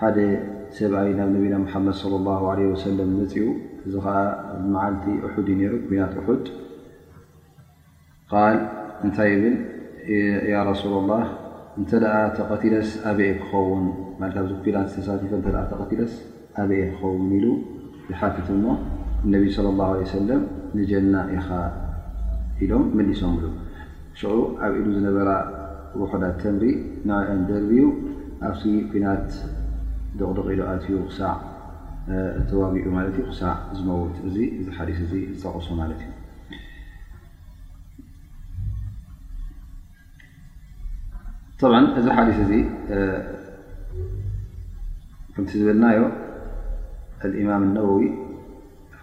ሓደ ሰብኣይ ናብ ነቢና ሙሓመድ ሰለላሁ ዓለይሂ ወሰለም መፂኡ እዚ ከዓ ኣብ መዓልቲ ኡሑድ እዩ ነይሩ ኩናት ኡሑድ ቃል እንታይ ይብል ያ ረሱለላህ እንተደኣ ተቐቲለስ ኣበየ ክኸውን ማለት ኣብዚ ኩናት ዝተሳቲፈ እንተኣ ተቐቲለስ ኣበየ ክኸውን ኢሉ ይሓትት እሞ ነቢ صለ ላه ለ ሰለም ንጀና ኢኻ ኢሎም መሊሶምሉ ሽዑ ኣብ ኢዱ ዝነበራ ውሑዳት ተምሪ ንዕአን ደርብዩ ኣብቲ ኩናት ድቕድቕ ኢሉ ኣትዩ ክሳዕ ተዋጊኡ ማለት እዩ ክሳዕ ዝመውት እዚ እዚ ሓዲስ እዚ ዝጠቐሶ ማለት እዩ እዚ ሓዲስ እዚ ከምቲ ዝበልናዮ እማም ነወዊ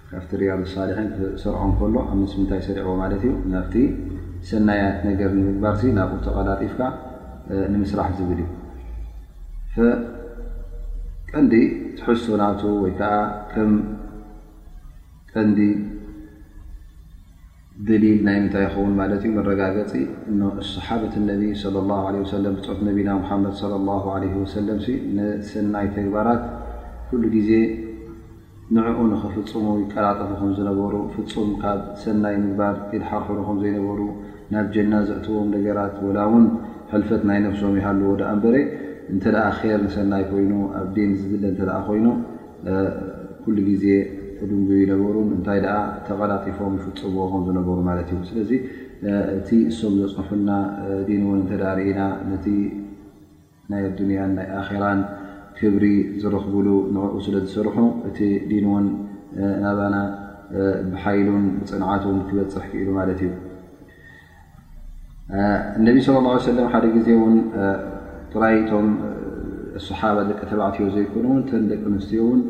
ካብቲ ርያድ ሳልሒን ክሰርዖ ከሎ ኣብ ምስምንታይ ሰሪዕዎ ማለት እዩ ናብቲ ሰናያት ነገር ንምግባር ናብኡ ተቐላጢፍካ ንምስራሕ ዝብል እዩ ቀንዲ ትሕዝቶ ናቱ ወይከዓ ከም ቀንዲ ደሊል ናይ ምንታይ ይኸውን ማለት እዩ መረጋገጺ እኖ ሰሓበት ነቢ ሰለላሁ ዓለይሂ ወሰለም ብጾት ነቢና ሙሓመድ ሰለላሁ ዓለይሂ ወሰለምሲ ንሰናይ ተግባራት ኩሉ ግዜ ንዕኡ ንኽፍጽሙ ይቀላጠፉ ከም ዝነበሩ ፍጹም ካብ ሰናይ ምግባር የድሓርሕሩ ከም ዘይነበሩ ናብ ጀና ዘእትዎም ነገራት ወላ እውን ሕልፈት ናይ ነብሶም ይሃልዎ ደኣ እምበረ እንተ ኼር ንሰናይ ኮይኑ ኣብ ዲን ዝድለ እንተ ኮይኑ ኩሉ ግዜ ክድንጉዩ ይነበሩን እንታይ ደኣ ተቐላጢፎም ይፍፅምዎ ከም ዝነበሩ ማለት እዩ። ስለዚ እቲ እሶም ዘፅንሑልና ዲን እውን እንተ ርኢና ነቲ ናይ ኣዱንያን ናይ ኣኼራን ክብሪ ዝረኽብሉ ንዕኡ ስለ ዝሰርሑ እቲ ዲን እውን ናባና ብሓይሉን ብፅንዓቱን ክበፅሕ ክኢሉ ማለት እዩ። እነቢ ስለ ላ ሰለም ሓደ ግዜ እውን ጥራይ እቶም ኣስሓባ ደቂ ተባዕትዮ ዘይኮኑ ውን ተን ደቂ ኣንስትዮ ውን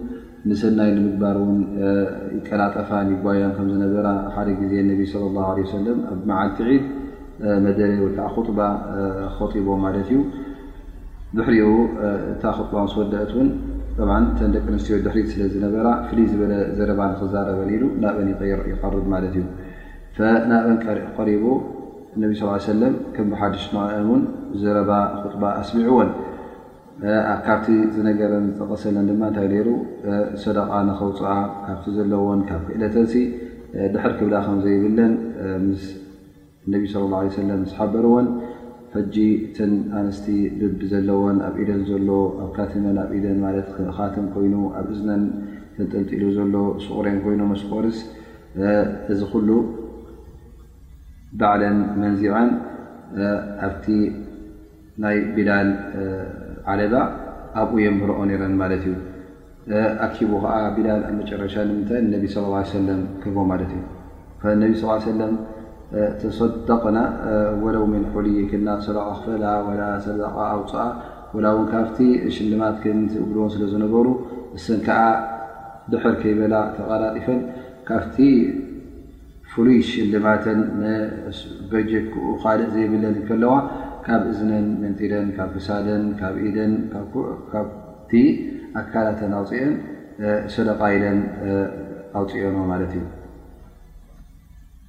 ንሰናይ ንምግባር ውን ይቀላጠፋን ይጓያን ከም ዝነበራ ሓደ ግዜ እነቢ ስለ ላ ለ ሰለም ኣብ መዓልቲ ዒድ መደረ ወይከዓ ክጥባ ኸጢቦ ማለት እዩ ድሕሪኡ እታ ክጥባ ምስ ወደአት ውን ተን ደቂ ኣንስትዮ ድሕሪት ስለ ዝነበራ ፍልይ ዝበለ ዘረባ ንክዛረበን ኢሉ ናብአን ይቕርብ ማለት እዩ ናበን ቀሪቡ እነቢ ስ ሰለም ከም ብሓድሽ ንኣን ውን ዘረባ ኹጥባ ኣስሚዕወን ካብቲ ዝነገረን ዝጠቐሰለን ድማ እንታይ ነይሩ ሰደቓ ንኸውፅኣ ካብቲ ዘለዎን ካብ ክእለተንሲ ድሕር ክብላ ከም ዘይብለን ስ እነቢ ስለ ላ ለ ሰለም ምስ ሓበርወን ሕጂ እትን ኣንስቲ ብቢ ዘለወን ኣብ ኢደን ዘሎ ኣብ ካትመን ኣብ ኢደን ማለት ካትም ኮይኑ ኣብ እዝነን ተንጠልጢሉ ዘሎ ሱቑሬን ኮይኑ መስቆርስ እዚ ኩሉ ባዕለን መንዚዐን ኣብቲ ናይ ቢላል ዓለባ ኣብኡ የምህረኦ ነረን ማለት እዩ ኣኪቡ ከዓ ቢላል ኣብ መጨረሻ ንምንታይ ንነቢ ስ ሰለ ክህቦ ማለት እዩ ነቢ ስ ሰለም ተሰደቅና ወለው ምን ሑሉይ ክና ሰደቃ ክፈላ ወላ ሰደቃ ኣውፅኣ ወላ እውን ካብቲ ሽልማት ክብልዎን ስለዝነበሩ እሰን ከዓ ድሕር ከይበላ ተቐላጢፈን ካብቲ ፍሉይ ሽልማተን ንበጀት ክኡ ካልእ ዘይብለን እንከለዋ ካብ እዝነን መንጢለን ካብ ክሳደን ካብ ኢደን ካብቲ ኣካላተን ኣውፅኤን ሰደቓ ኢለን ኣውፅኤኖ ማለት እዩ።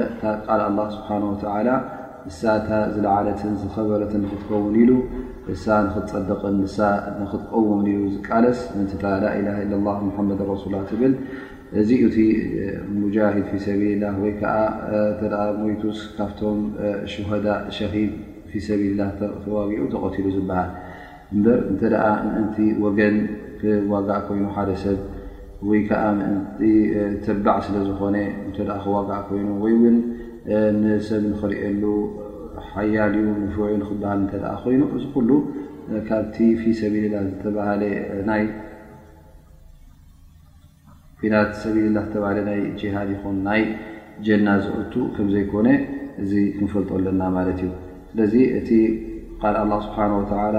እታ ቃል ኣላህ ስብሓነሁ ወተዓላ ንሳ እታ ዝለዓለትን ዝኸበረትን ንኽትከውን ኢሉ እሳ ንኽትፀድቕን ንሳ ንኽትቀውምን እዩ ዝቃለስ ምእንቲ እታ ላኢላሃ ኢለላህ ሙሓመድን ረሱሉላህ ትብል እዚ እዩ እቲ ሙጃሂድ ፊ ሰቢልላህ ወይ ከዓ እንተደኣ ሞይቱስ ካብቶም ሹሃዳእ ሸሂድ ፊ ሰቢልላህ ተዋጊኡ ተቐቲሉ ዝበሃል እምበር እንተ ደኣ ምእንቲ ወገን ክዋጋእ ኮይኑ ሓደ ሰብ ወይ ከኣ ምእንቲ ተባዕ ስለ ዝኾነ እንተ ደኣ ክዋጋእ ኮይኑ ወይ እውን ንሰብ ንኽርእየሉ ሓያል እዩ ንፉዕ እዩ ንኽበሃል እንተ ደኣ ኮይኑ እዚ ኩሉ ካብቲ ፊ ሰቢልላህ ዝተባህለ ናይ ፊናት ሰቢልላህ ዝተባህለ ናይ ጂሃድ ይኹን ናይ ጀና ዘእቱ ከምዘይኮነ እዚ ክንፈልጦ ኣለና ማለት እዩ። ስለዚ እቲ ቃል ኣላህ ስብሓነሁ ወተዓላ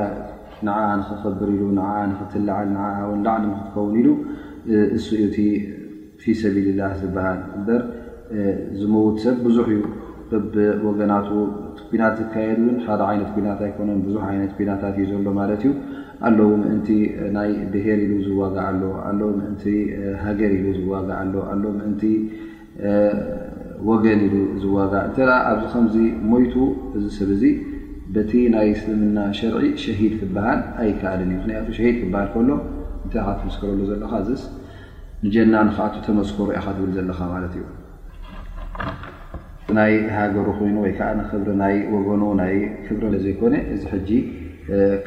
ንዓኣ ንኸኽብር ኢሉ ንዓኣ ንኽትለዓል ንዓኣ እውን ላዕሊ ንኽትከውን ኢሉ እሱ እዩ እቲ ፊ ሰቢልላህ ዝበሃል እምበር ዝመውት ሰብ ብዙሕ እዩ በብወገናቱ ኩናት ዝካየድ ውን ሓደ ዓይነት ኩናት ኣይኮነን ብዙሕ ዓይነት ኩናታት እዩ ዘሎ ማለት እዩ ኣለው ምእንቲ ናይ ብሄር ኢሉ ዝዋጋእ ኣሎ ኣሎ ምእንቲ ሃገር ኢሉ ዝዋጋእ ኣሎ ኣሎ ምእንቲ ወገን ኢሉ ዝዋጋእ እንተ ኣብዚ ከምዚ ሞይቱ እዚ ሰብ እዚ በቲ ናይ እስልምና ሸርዒ ሸሂድ ክበሃል ኣይከኣልን እዩ ምክንያቱ ሸሂድ ክበሃል ከሎ እንታይ ካ ትምስከረሉ ዘለካ እዚስ ንጀና ንክኣቱ ተመስኮሩ ኢካ ትብል ዘለካ ማለት እዩ ናይ ሃገሩ ኮይኑ ወይ ከዓ ንክብሪ ናይ ወገኑ ናይ ክብሪ ስለዘይኮነ እዚ ሕጂ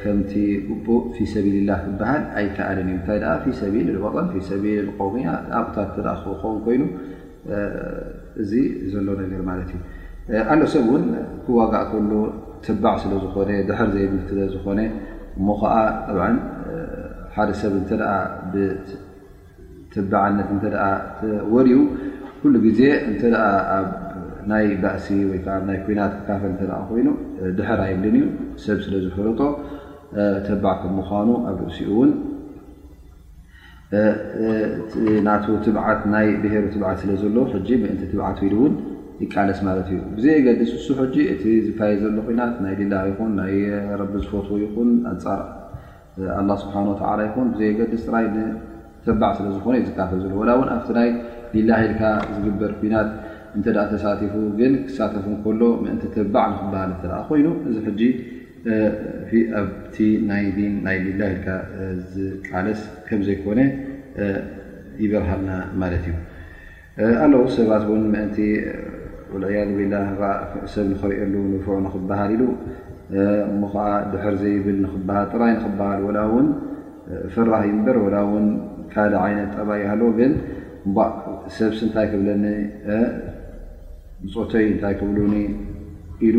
ከምቲ ግቡእ ፊሰቢልላ ክበሃል ኣይከኣልን እዩ እንታይ ኣ ፊሰቢል ልወጠን ፊሰቢል ቆውሚያ ኣብታት ተ ክኸውን ኮይኑ እዚ ዘሎ ነገር ማለት እዩ ኣሎ ሰብ እውን ክዋጋእ ከሉ ትባዕ ስለዝኾነ ድሕር ዘይብል ስለዝኾነ እሞ ከዓ ሓደ ሰብ እተ ተባዓነት እንተ ወርዩ ኩሉ ግዜ እተ ኣብ ናይ ባእሲ ወይ ኣብ ናይ ኩናት ክካፈል እተ ኮይኑ ድሕር ኣይብልን እዩ ሰብ ስለ ዝፈለጦ ተባዕ ከም ምኳኑ ኣብ ርእሲኡ እውን ና ትብዓት ናይ ብሄሩ ትብዓት ስለ ዘሎ ሕጂ ምእንቲ ትብዓት ኢሉ እውን ይቃለስ ማለት እዩ ብዘየገድስ እሱ ሕጂ እቲ ዝካየድ ዘሎ ኩናት ናይ ሊላ ይኹን ናይ ረቢ ዝፈትዎ ይኹን ኣንፃር ኣላ ስብሓን ወተላ ይኹን ብዘየገድስ ጥራይ ንተባዕ ስለ ዝኾነ እዩ ዝካፈል ዘሎ ወላ እውን ኣብቲ ናይ ሊላሂ ኢልካ ዝግበር ኩናት እንተ ተሳቲፉ ግን ክሳተፉ ከሎ ምእንቲ ተባዕ ንክበሃል እተ ኮይኑ እዚ ሕጂ ኣብቲ ናይ ዲን ናይ ሊላ ኢልካ ዝቃለስ ከም ዘይኮነ ይበርሃልና ማለት እዩ ኣለዉ ሰባት እውን ምእንቲ ወልዕያድ ቢላ ሰብ ንክርእየሉ ንፉዕ ንክበሃል ኢሉ እሞ ከዓ ድሕር ዘይብል ንክበሃል ጥራይ ንክበሃል ወላ እውን ፈራህ ይንበር ወላ እውን ካልእ ዓይነት ጠባይ ይሃለዎ ግን እባእ ሰብሲ እንታይ ክብለኒ ብፆተይ እንታይ ክብሉኒ ኢሉ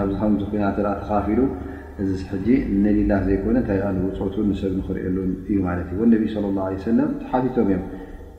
ኣብዚ ከምዚ ኩናት እተ ተካፊሉ እዚ ሕጂ ንሊላ ዘይኮነ እንታይ ንብፆቱን ንሰብ ንክርእየሉን እዩ ማለት እዩ ወነቢ ስለ ላ ሰለም ተሓቲቶም እዮም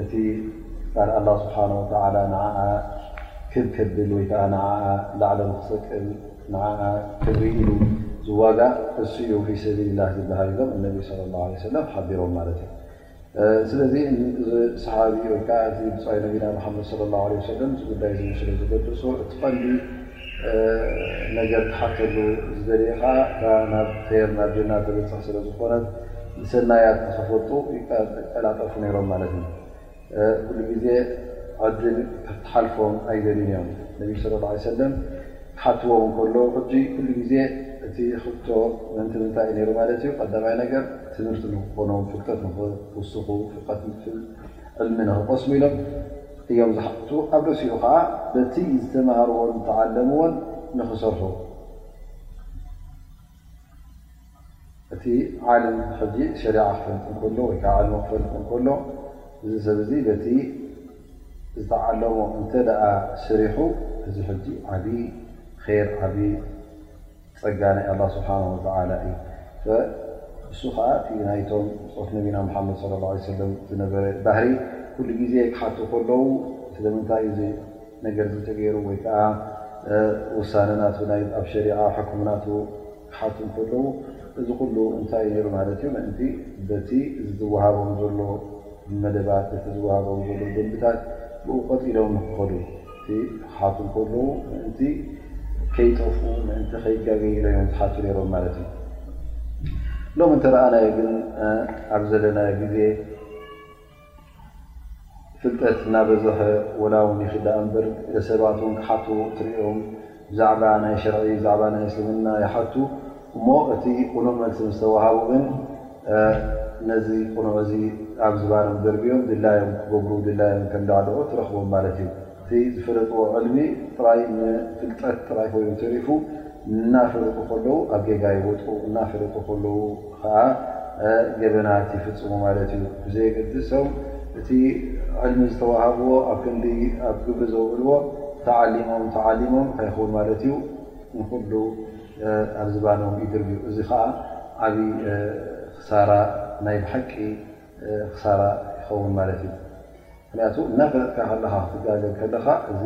እቲ ቃል ኣላ ስብሓን ወተላ ንዓኣ ክብ ከብል ወይ ከዓ ንዓ ላዕለ ክሰቅል ንዓ ክብሪ ኢሉ ዝዋጋእ እሱ እዩ ፊ ሰቢል ላ ዝበሃል ኢሎም እነቢ ለ ላ ሰለ ሓቢሮም ማለት እዩ ስለዚ እዚ ሰሓቢ ወይከዓ እቲ ብፃይ ነቢና ሓመድ ለ ላ ሰለም እዚ ጉዳይ እ ስለ ዝገደሶ እቲ ቐንዲ ነገር ክሓተሉ ዝደልየ ከኣ እታ ናብ ር ናብ ጀና ተበፅሕ ስለ ዝኾነት ንሰናያት ንኸፈልጡ ይቀላጠፉ ነይሮም ማለት እዩ ኩሉ ግዜ ዕድል ክትሓልፎም ኣይደልዩን እዮም ነቢ ስለ ላ ሰለም ክሓትዎም እንከለዉ ሕጂ ኩሉ ግዜ እቲ ሕቶ ምእንቲ ምንታይ እዩ ነይሩ ማለት እዩ ቀዳማይ ነገር ትምህርቲ ንክኾኖም ፍልጠት ንክውስኹ ፍልቀት ዕልሚ ንክቐስሙ ኢሎም እዮም ዝሓቱ ኣብ ርእሲኡ ከዓ በቲ ዝተማሃርዎን ዝተዓለምዎን ንክሰርሑ እቲ ዓልም ሕጂ ሸሪዓ ክፈልጥ እንከሎ ወይ ከዓ ዕልሚ ክፈልጥ እንከሎ እዚ ሰብ እዚ በቲ ዝተዓለሞ እንተ ደኣ ስሪሑ እዚ ሕጂ ዓብዪ ር ዓብዪ ፀጋ ናይ ኣላህ ስብሓነሁ ወተዓላ እዩ። እሱ ኸዓ እቲ ናይቶም ብፆት ነቢና ሙሓመድ ሰለላሁ ዓለይሂ ወሰለም ዝነበረ ባህሪ ኩሉ ግዜ ክሓቱ ከለዉ ስለምንታይ እዩ እዚ ነገር እዚ ተገይሩ ወይ ከዓ ውሳነ ናቱ ናይ ኣብ ሸሪዓ ሕክም ናቱ ክሓቱ እንከለዉ እዚ ኩሉ እንታይ እዩ ነይሩ ማለት እዩ ምእንቲ በቲ እዚ ዝወሃቦም ዘሎ መደባት በቲ ዝወሃቦም ዘሎ ደንብታት ብኡ ቀጥ ኢሎም ንክኸዱ ክሓቱ እንከለዉ ምእንቲ ከይጠፍኡ ምእንቲ ከይጋገዩሎም እዮም ዝሓቱ ነይሮም ማለት እዩ ሎም እንተረኣናዮ ግን ኣብ ዘለናዮ ግዜ ፍልጠት እናበዝሐ ወላ ውን ይክዳኣ እምበር ሰባት ውን ክሓቱ ትሪኦም ብዛዕባ ናይ ሽርዒ ብዛዕባ ናይ እስልምና ይሓቱ እሞ እቲ ቕኑዕ መልሲ ምስ ተዋሃቡ ግን ነዚ ቕኑዕ እዚ ኣብ ዝባኖም ደርብዮም ድላዮም ክገብሩ ድላዮም ከንዳዕድዑ ትረኽቦም ማለት እዩ እቲ ዝፈለጥዎ ዕልሚ ጥራይ ንፍልጠት ጥራይ ኮይኑ ተሪፉ እናፈለጡ ከለዉ ኣብ ጌጋ ይወድቁ እናፈለጡ ከለዉ ኸኣ ገበናት ይፍጽሙ ማለት እዩ። ብዘየገድሶም እቲ ዕልሚ ዝተዋሃብዎ ኣብ ክንዲ ኣብ ግብሪ ዘውዕልዎ ተዓሊሞም ተዓሊሞም እንታይ ይኸውን ማለት እዩ ንኹሉ ኣብ ዝባኖም ይድርብዩ። እዚ ኸኣ ዓብይ ክሳራ ናይ ብሓቂ። ክሳራ ይኸውን ማለት እዩ ምክንያቱ እናፈለጥካ ከለካ ክትጋገ ከለካ እዚ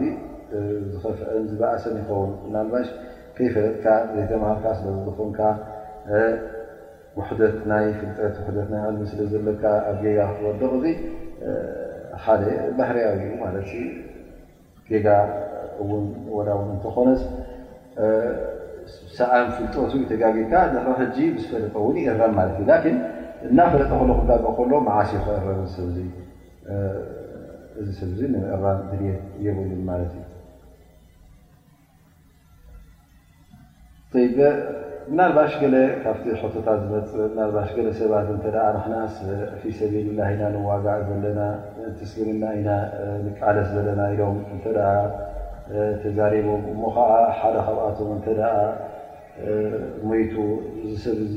ዝኸፍአን ዝበእሰን ይኸውን ናልባሽ ከይፈለጥካ ዘይተማሃርካ ስለዝኾንካ ውሕደት ናይ ፍልጠት ውሕደት ናይ ዕልሚ ስለ ዘለካ ኣብ ገጋ ክትወደቕ እዚ ሓደ ባህርያዊ እዩ ማለት ጌጋ እውን ወላውን እንተኾነስ ሰኣን ፍልጠቱ ዩ ተጋጊካ ድሕሪ ሕጂ ምስ ፈለጠ እውን ይእረም ማለት እዩ ላኪን እናፈለጠ ከሎ ክጋገ ከሎ መዓስ ዩ ክእረም እዚ ሰብ እዚ ሰብ እዚ ንምእራም ድልት የብሉን ማለት እዩ ምናልባሽ ገለ ካብቲ ሕቶታት ዝመፅእ ናባሽ ገለ ሰባት እተ ንሕናስ ፊ ሰቢል ላ ኢና ንዋጋእ ዘለና ምእንቲ እስልምና ኢና ንቃለስ ዘለና ኢሎም እተ ተዛሪቦም እሞ ከዓ ሓደ ካብኣቶም እተ ሞይቱ ዝሰብ እዙ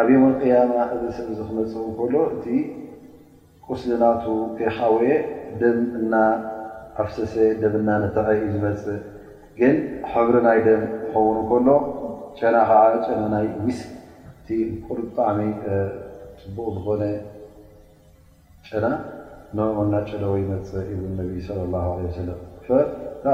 ኣብ ዮም ኣልቅያማ እዚ ሰብ እዚ ክመጽእ እንከሎ እቲ ቁስሊ ናቱ ከይሓወየ ደም እና ኣፍሰሰ ደም እና ነተዐ እዩ ዝመጽእ ግን ሕብሪ ናይ ደም ክኸውን እንከሎ ጨና ከዓ ጨና ናይ ሚስክ እቲ ብጣዕሚ ፅቡቕ ዝኾነ ጨና ንዕኡ እናጨደወ ይመጽእ ይብሉ ነቢ ሰለላሁ ዓለይሂ ወሰለም። እታ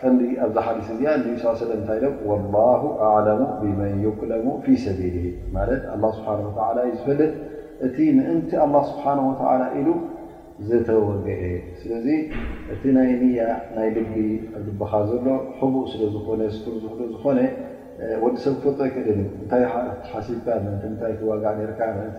ቀንዲ ኣብዛ ሓዲስ እዚኣ ነቢ ሰለላሁ ዓለይሂ ወሰለም እንታይ ኢሎም ወላሁ ኣዕለሙ ቢመን ዩክለሙ ፊ ሰቢሊሂ ማለት ኣላህ ስብሓነሁ ወተዓላ እዩ ዝፈልጥ እቲ ምእንቲ ኣላህ ስብሓነሁ ወተዓላ ኢሉ ዝተወግኤ ስለዚ እቲ ናይ ንያ ናይ ልቢ ኣብ ልብኻ ዘሎ ሕቡእ ስለ ዝኾነ ስቱር ዝሕሉ ዝኾነ ወዲ ሰብ ክፈልጦ ኣይክእልን እዩ እንታይ ሓሲብካ ምእንቲ ምንታይ ትዋጋእ ኔርካ ምእንቲ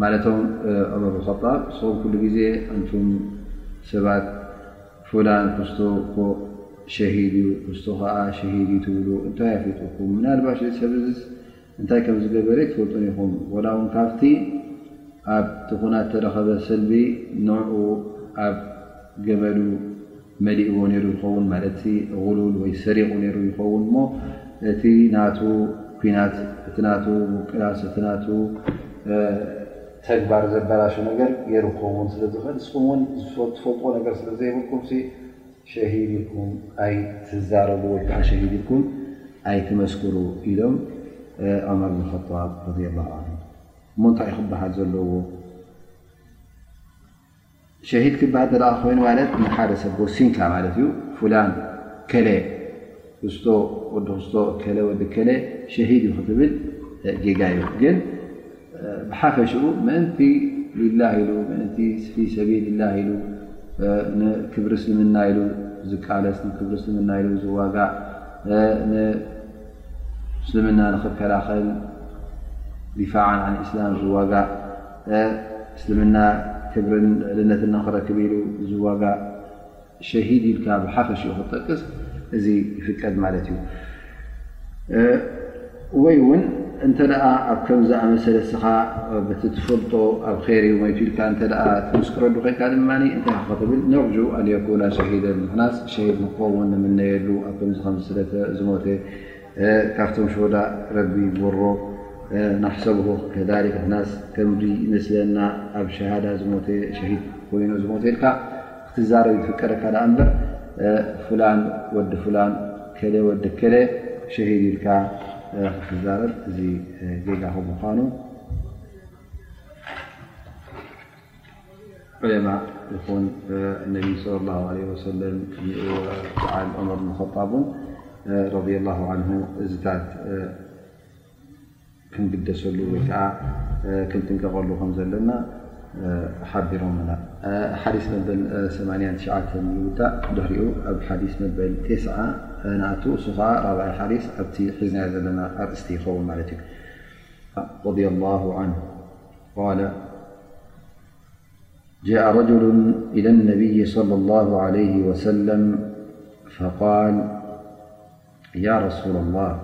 ማለቶም ዑመር ብን ኸጣብ እስኹም ኩሉ ግዜ ኣንቱም ሰባት ፉላን ክስቶ እኮ ሸሂድ እዩ ክስቶ ኸዓ ሸሂድ እዩ ትብሉ እንታይ ኣፍሊጡኩም ምናልባሽ እዚ ሰብ እዝስ እንታይ ከም ዝገበረ ኣይትፈልጡን ኢኹም ወላ እውን ካብቲ ኣብቲ ኩናት ተረኸበ ሰልቢ ንዑ ኣብ ገመዱ መሊእዎ ነይሩ ይኸውን ማለት ጉሉል ወይ ሰሪቑ ነይሩ ይኸውን እሞ እቲ ናቱ ኩናት እቲ ናቱ ምቅላስ እቲ ናቱ ተግባር ዘበላሹ ነገር ገይሩ ክኸውን ስለ ዝኽእል ንስኹም እውን ዝትፈልጥዎ ነገር ስለ ዘይብልኩም ሸሂድ ኢልኩም ኣይትዛረቡ ወይ ከዓ ሸሂድ ኢልኩም ኣይትመስክሩ ኢሎም ዑመር ብን ኸጣብ ረድየላሁ ዓንሁ እሞ እንታይ ክበሃል ዘለዎ ሸሂድ ክበሃል እንተ ደኣ ኮይኑ ማለት ንሓደ ሰብ ወሲንካ ማለት እዩ። ፉላን እከለ ክስቶ ወዲ ክስቶ እከለ ወዲ እከለ ሸሂድ እዩ ክትብል ጌጋ እዩ። ግን ብሓፈሽኡ ምእንቲ ሊላህ ኢሉ ምእንቲ ፊ ሰቢልላህ ኢሉ ንክብሪ እስልምና ኢሉ ዝቃለስ ንክብሪ እስልምና ኢሉ ዝዋጋእ ንእስልምና ንኽከላኸል ዲፋዕ ዓን እስላም ዝዋጋእ እስልምና ክብርን ልዕልነትን ንክረክብ ኢሉ ዝዋጋእ ሸሂድ ኢልካ ብሓፈሽኡ ክትጠቅስ እዚ ይፍቀድ ማለት እዩ ወይ እውን እንተ ኣብ ከም ዝኣመሰለ ስኻ ቲ ትፈልጦ ኣብ ር ሞይቱ ኢልካ እተ ትምስክረሉ ኮይንካ ድማ እንታይ ክትብል ነርጁ ኣንየኩና ሸሂደን ንሕናስ ሸሂድ ንክኸውን ንምነየሉ ኣብ ከምዚ ከምዚ ስለዝሞተ ካብቶም ሽሆዳእ ረቢ ይግበሮ ናሕሰብሁ ከሊክ ናስ ከምዚ ይመስለና ኣብ ሸሃዳ ዝሞተ ሸሂድ ኮይኑ ዝሞተ ኢልካ ክትዛረብ ይፍቀደካ ዳኣ እምበር ፍላን ወዲ ፍላን ከለ ወዲ ከለ ሸሂድ ኢልካ ክትዛረብ እዚ ጌጋ ከም ምኳኑ ዑለማእ ይኹን ነቢ ስ ላ ለ ወሰለ ከምኡ በዓል ዑመር ጣብ ን ረድ ላ ን እዝታት ክንግደሰሉ ወይከዓ ክንጥንቀቐሉ ከም ዘለና ሓቢሮምና ሓዲ መበል 89 ይውዳእ ድሕሪኡ ኣብ ሓዲ መበል ስ ንኣቱ እሱ ከዓ ራብዓይ ሓዲ ኣብቲ ሒዝናዮ ዘለና ኣርእስቲ ይኸውን ማለት እዩ ን قال جاء رجل إلى النبي صلى الله عليه وسلم فقال يا رسول اللهأصدقةأعظيا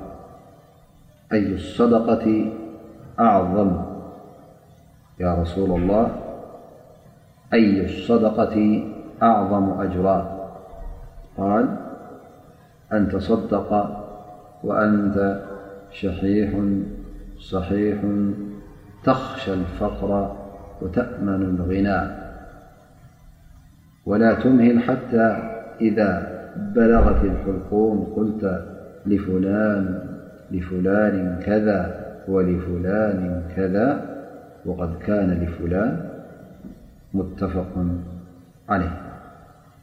رسول الله أي الصدقة أعظم أجراه قال أن تصدق وأنت شحيح صحيح تخشى الفقر وتأمن الغناء ولا تمهل حتى إذا بلغت الحلقوم قلت لفلان لفلان كذا ولفلان كذا وقد كان لفلان متفق عليه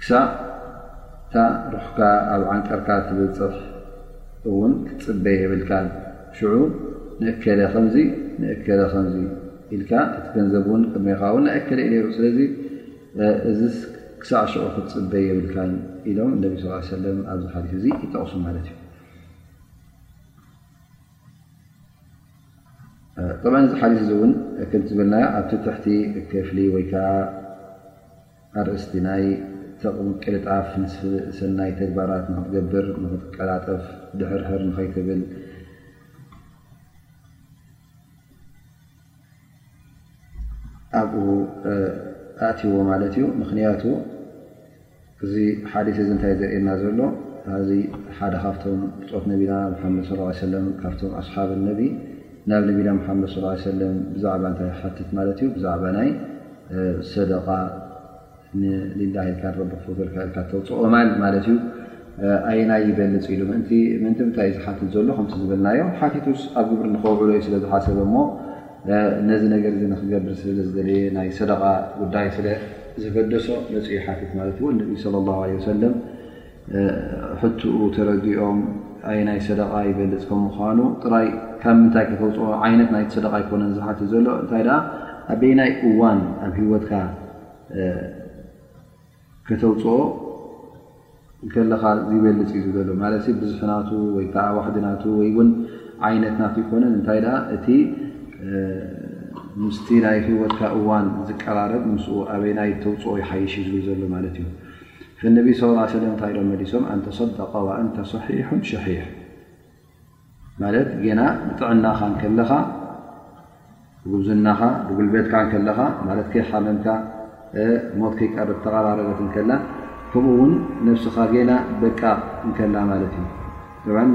ክሳዕ እታ ሩሕካ ኣብ ዓንቀርካ ትብጽሕ እውን ክትጽበ የብልካን። ሽዑ ንእከለ ከምዚ ንእከለ ከምዚ ኢልካ፣ እቲ ገንዘብ እውን ቅድሜኻ እውን ናይ እከለ እዩ ነይሩ፣ ስለዚ እዚ ክሳዕ ሽዑ ክትጽበ የብልካን ኢሎም ነቢ ስ ሰለም ኣብዚ ሓዲስ እዚ ይጠቕሱ ማለት እዩ። እዚ ሓዲስ እዚ እውን ከምቲ ዝበልናዮ ኣብቲ ትሕቲ ክፍሊ ወይከዓ ኣርእስቲ ናይ ተቕምቅልጣፍ ንሰናይ ተግባራት ንክትገብር ንክትቀላጠፍ ድሕርሕር ንከይትብል ኣብኡ ኣእትዎ ማለት እዩ ምክንያቱ እዚ ሓዲስ እዚ እንታይ ዘርእየና ዘሎ እዚ ሓደ ካብቶም ብፆት ነቢና ሓመድ ስ ሰለም ካብቶም ኣስሓብ ነቢ ናብ ነቢና ሓመድ ስ ሰለም ብዛዕባ እንታይ ሓትት ማለት እዩ ብዛዕባ ናይ ሰደቓ ንሊላህ ኢልካ ንረቢ ክፍቶ ኢልካ ኢልካ እተውፅኦ ማል ማለት እዩ ኣየናይ ይበልፅ ኢሉ ምእንቲ ምእንቲ ምንታይ እዩ ዝሓትት ዘሎ ከምቲ ዝበልናዮ ሓቲቱስ ኣብ ግብሪ ንኸውዕሎ እዩ ስለ ዝሓሰበ እሞ ነዚ ነገር እዚ ንክገብር ስለ ዝደለየ ናይ ሰደቓ ጉዳይ ስለ ዘገደሶ መፅኡ ይሓትት ማለት እዩ ንቢ ስለ ላ ለ ወሰለም ሕትኡ ተረዲኦም ኣየናይ ሰደቓ ይበልፅ ከም ምዃኑ ጥራይ ካብ ምንታይ ከተውፅኦ ዓይነት ናይቲ ሰደቓ ኣይኮነን ዝሓትት ዘሎ እንታይ ደኣ ኣበይናይ እዋን ኣብ ሂወትካ ከተውፅኦ ከለኻ ይበልፅ እዩ ዝበሎ ማለት ብዙሒ ናቱ ወይ ከዓ ዋሕዲ ናቱ ወይ እውን ዓይነት ናቱ ይኮነን እንታይ ደኣ እቲ ምስቲ ናይ ሂወትካ እዋን ዝቀራረብ ምስኡ ኣበይናይ ተውፅኦ ይሓይሽ እዩ ዝብል ዘሎ ማለት እዩ ፈነቢ ስ ላ ሰለም እንታይ ኢሎም መሊሶም ኣንተ ሰደቃ ወኣንተ ሰሒሑን ሸሒሕ ማለት ጌና ብጥዕናኻ ከለኻ ብጉብዝናኻ ብጉልበትካ ከለኻ ማለት ከይሓመምካ ሞት ከይቀርብ ተቐራረበት ከላ ከምኡ ውን ነብስኻ ጌና በቃቕ ከላ ማለት እዩ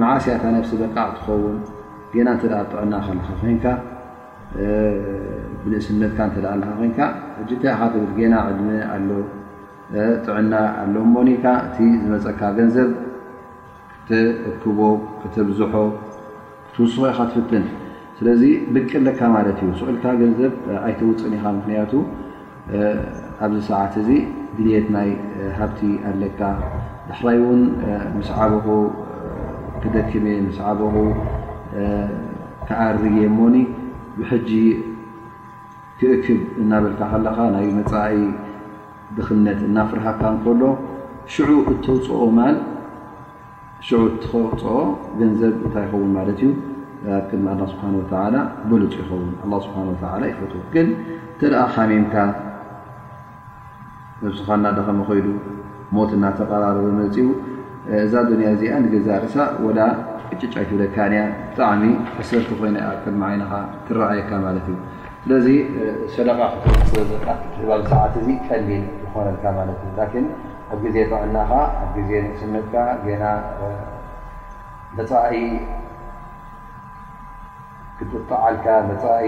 መዓስ ያታ ነብሲ በቃቕ ትኸውን ጌና እተ ኣብ ጥዕና ከለኻ ኮንካ ብንእስነትካ እተ ኣለካ ኮንካ ሕጂ እንታይ ኢኻ ትብል ጌና ዕድመ ኣሎ ጥዕና ኣሎ እሞኒ ከ እቲ ዝመፀካ ገንዘብ ክትእክቦ ክተብዝሖ ክትውስኮ ኢካ ትፍትን ስለዚ ድቂ ኣለካ ማለት እዩ ስኡልካ ገንዘብ ኣይተውፅን ኢኻ ምክንያቱ ኣብዚ ሰዓት እዚ ድልት ናይ ሃብቲ ኣለካ ዳሕራይ እውን ምስ ዓበኹ ክደክም እየ ምስ ዓበኹ ክዓርግ እየ እሞኒ ብሕጂ ክእክብ እናበልካ ከለኻ ናይ መፃኢ ድኽነት እናፍርሃካ እንከሎ ሽዑ እተውፅኦ ማል ሽዑ እትኸውፅኦ ገንዘብ እንታይ ይኸውን ማለት እዩ ኣብ ቅድሚ ኣላ ስብሓን ወተዓላ ብሉፅ ይኸውን ኣላ ስብሓን ወተዓላ ይፈትዎ ግን እንተ ሓሚምካ ነብስኻ እናደኸመ ከይዱ ሞት እናተቐራረበ መፅኡ እዛ ዱንያ እዚኣ ንገዛ ርእሳ ወላ ቅጭጭ ኣይትብለካን እያ ብጣዕሚ ሕሰርቲ ኮይና እያ ቅድሚ ዓይንኻ ትረኣየካ ማለት እዩ ስለዚ ሰደቓ ክትህብ ስለዘካ ክትህብ ኣብዚ ሰዓት እዚ ቀሊል ይኾነልካ ማለት እዩ ላኪን ኣብ ግዜ ጥዕናኻ ኣብ ግዜ ንእስነትካ ገና መፃኢ ክትጥዓልካ መፃኢ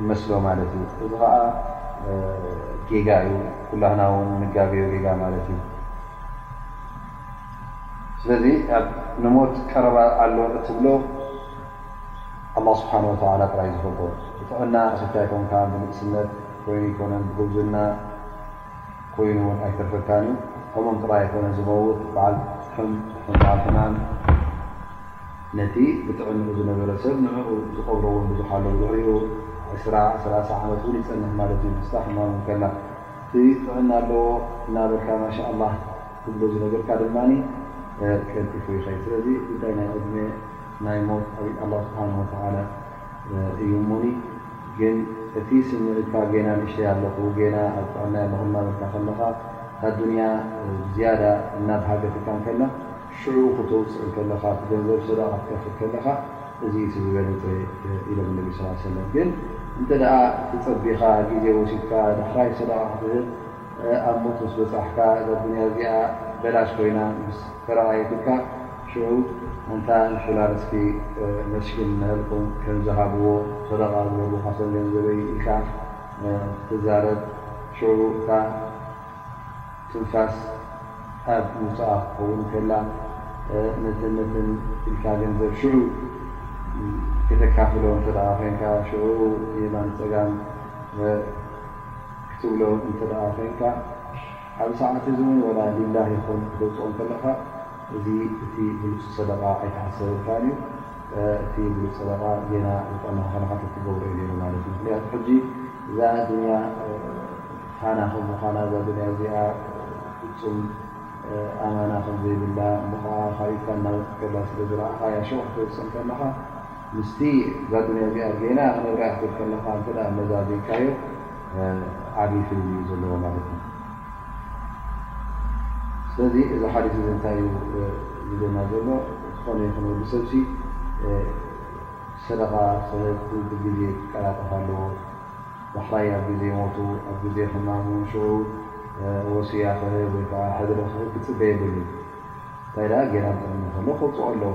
ይመስሎ ማለት እዩ እዚ ኸዓ ጌጋ እዩ ኩላህና ውን ንጋገዮ ጌጋ ማለት እዩ ስለዚ ኣብ ንሞት ቀረባ ኣሎ እትብሎ ኣላ ስብሓን ወተላ ጥራይ ዝፈልጦ ብጥዕና ስንታይ ኮንካ ብንእስነት ኮይኑ ኣይኮነን ብጉብዝና ኮይኑ ውን ኣይተርፈካን እዩ ከምኦም ጥራይ ኣይኮነን ዝመውት በዓል ጥሑን ጥሑን በዓል ሕማም ነቲ ብጥዕንኡ ዝነበረ ሰብ ንዕኡ ዝቀብሮ እውን ብዙሕ ኣሎ ብድሕሪኡ ዕስራ ሰላሳ ዓመት እውን ይፀንሕ ማለት እዩ ምስታ ሕማም ውን ከላ እቲ ጥዕና ኣለዎ እናበልካ ማሻ ኣላህ ትብሎ ዝነበርካ ድማ ቀልጢፉ ይኸይድ ስለዚ ጉዳይ ናይ ዕድመ ናይ ሞት ኣብ ኢድ ኣላህ ስብሓን ወተዓላ እዩ እሞኒ ግን እቲ ስምዒትካ ጌና ንእሽተይ ኣለኹ ጌና ኣብ ጥዕናይ ኣለኹ እናበልካ ከለኻ እታ ዱንያ ብዝያዳ እናብሃገትካ እንከላ ሽዑ ክተውፅእ እንከለኻ እቲ ገንዘብ ሰደቓ ክትከፍል ከለኻ እዚ እዩ እቲ ዝበለፀ ኢሎም ነቢ ስ ሰለም ግን እንተ ተፀቢኻ ግዜ ወሲድካ ዳሕራይ ሰደቓ ክትህብ ኣብ ሞት ምስ በጻሕካ እዛ ኣዱንያ እዚኣ በላሽ ኮይና ምስ ተረኣየትካ ሽዑ ኣንታ ንፉላን እስኪ መስኪን ንሀልኩም ከምዚ ሃብዎ ሰደቓ ዝበሉ ካሰም ገንዘበይ ኢልካ ክትዛረብ ሽዑ እታ ትንፋስ ኣብ ምውጻኣ ክትኸውን ከላ ነትን ነትን ኢልካ ገንዘብ ሽዑ ከተካፍሎ እንተ ኮይንካ ሽዑ ንየማን ንጸጋም ክትብሎ እንተደኣ ዄንካ፣ ኣብዚ ሰዓት እዚ እውን ዋላ ሊላህ ይኹን ክተውጽኦ እንከለኻ እዚ እቲ ብሉጽ ሰደቓ ኣይተሓሰበልካን እዩ። እቲ ብሉጽ ሰደቓ ጌና ዝጠመኻ ከለኻ ተትገብሮ እዩ ነይሩ ማለት እዩ። ምኽንያቱ ሕጂ እዛ ኣዱንያ ፋና ከም ምዃና፣ እዛ ዱንያ እዚኣ ፍጹም ኣማና ከም ዘይብላ፣ እሞ ከኣ ካብ ኢድካ እናወጸት ከላ ስለ ዝረኣኻያ፣ ሽዑ ከተውጽእ እንከለኻ፣ ምስቲ እዛ ዱንያ እዚኣ ጌና ክነብራ ክትብል ከለኻ እንተ ኣመዛዚካዮ ዓብዪ ፍልልይ እዩ ዘለዎ ማለት እዩ ስለዚ እዚ ሓዲስ እዚ እንታይ እዩ ዝብለና ዘሎ ዝኾነ ይኹን ወዲ ሰብሲ ሰደቃ ሰበት ብግዜ ክቀላጠፍ ኣለዎ ዳሕራይ ኣብ ግዜ ሞቱ ኣብ ግዜ ሕማሙ ሽዑ ወስያ ክህብ ወይ ከዓ ሕድሪ ክህብ ክፅበ የብሉን እንታይ ደኣ ጌና ጥዕና ከሎ ከውፅኦ ኣለዎ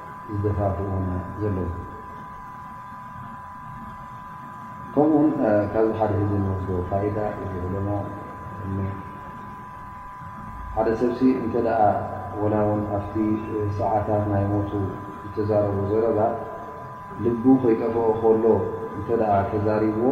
ዝደፋፍኡና ዘለዉ ከምኡ ውን ካብዚ ሓደ ሂዚ ንወስዶ ፋይዳ እዚ ዕለማ ሓደ ሰብሲ እንተ ወላ ውን ኣብቲ ሰዓታት ናይ ሞቱ ዝተዛረቡ ዘረባ ልቡ ከይጠፍኦ ከሎ እንተ ተዛሪብዎ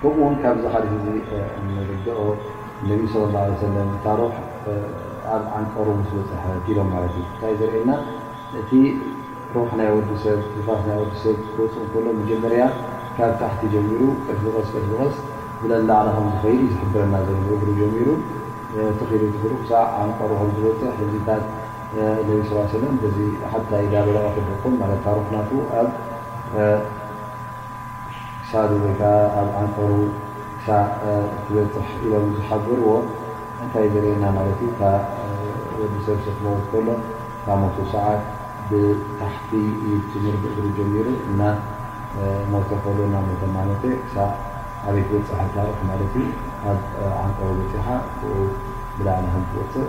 ከምኡ ውን ካብዚ ሓዲስ እዚ እንርደኦ ነቢ ስ ላ ሰለ እታ ሩሕ ኣብ ዓንቀሩ ምስ በፅሐ ኪሎም ማለት እዩ እንታይ ዘርእየና እቲ ሩሕ ናይ ወዲ ሰብ ትንፋስ ናይ ወዲ ሰብ ክወፅእ ከሎ መጀመርያ ካብ ታሕቲ ጀሚሩ ቀስ ብቐስ ቀስ ብቐስ ብለላዕሊ ከም ዝኸይድ እዩ ዝሕብረና ዘሎ ብእግሩ ጀሚሩ ትኺሉ ትኽሉ ክሳዕ ዓንቀሩ ከም ዝበፅሕ ህዝታት ነቢ ስ ሰለም በዚ ሓታ ይዳበረቐ ክደኮን ማለት እታ ሩሕ ናቱ ኣብ ክሳዱ ወይ ከዓ ኣብ ዓንጠሩ ክሳዕ እትበፅሕ ኢሎም ዝሓበርዎ እንታይ ዘርእየና ማለት እዩ እታ ወዲ ሰብ ሰክመውት ከሎ እታ ሞቱ ሰዓት ብታሕቲ ኢድ ጅምር ብእግሪ ጀሚሩ እና ሞተ ከሎ እና ሞተ እና ሞተ ክሳዕ ኣበይ ትበፅሕ እታ ሩሕ ማለት እዩ ኣብ ዓንጠሩ በፂሓ ብኡ ብላዕሊ ከምትወፅእ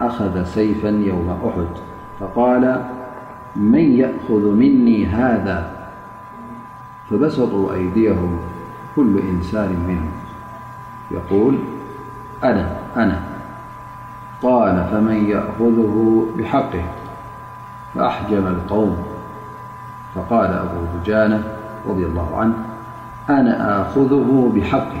أخذ سيفا يوم أحد فقال من يأخذ مني هذا فبسطوا أيديهم كل إنسان منه يقول أنا أناقال فمن يأخذه بهفأحم القوم فقال أبو ذجانة رضي الله عنه أنا أخذه بحقه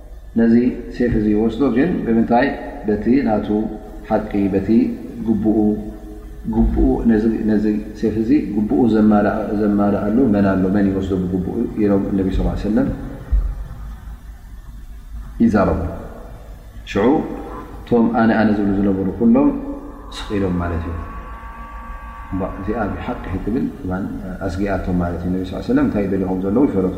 ነዚ ሴፍ እዚ ይወስዶ ግን ብምንታይ በቲ ናቱ ሓቂ በቲ ግቡኡ ነዚ ሴፍ እዚ ግቡኡ ዘማልኣሉ መን ኣሎ መን ይወስዶ ብግቡኡ ኢሎም እነቢ ስ ሰለም ይዛረቡ ሽዑ እቶም ኣነ ኣነ ዝብሉ ዝነበሩ ኩሎም ስቂኢሎም ማለት እዩ እዚኣ ብሓቂ ትብል ኣስጊኣቶም ማለት እዩ ነ ስ ለም እንታይ ይደልኹም ዘለዉ ይፈለጡ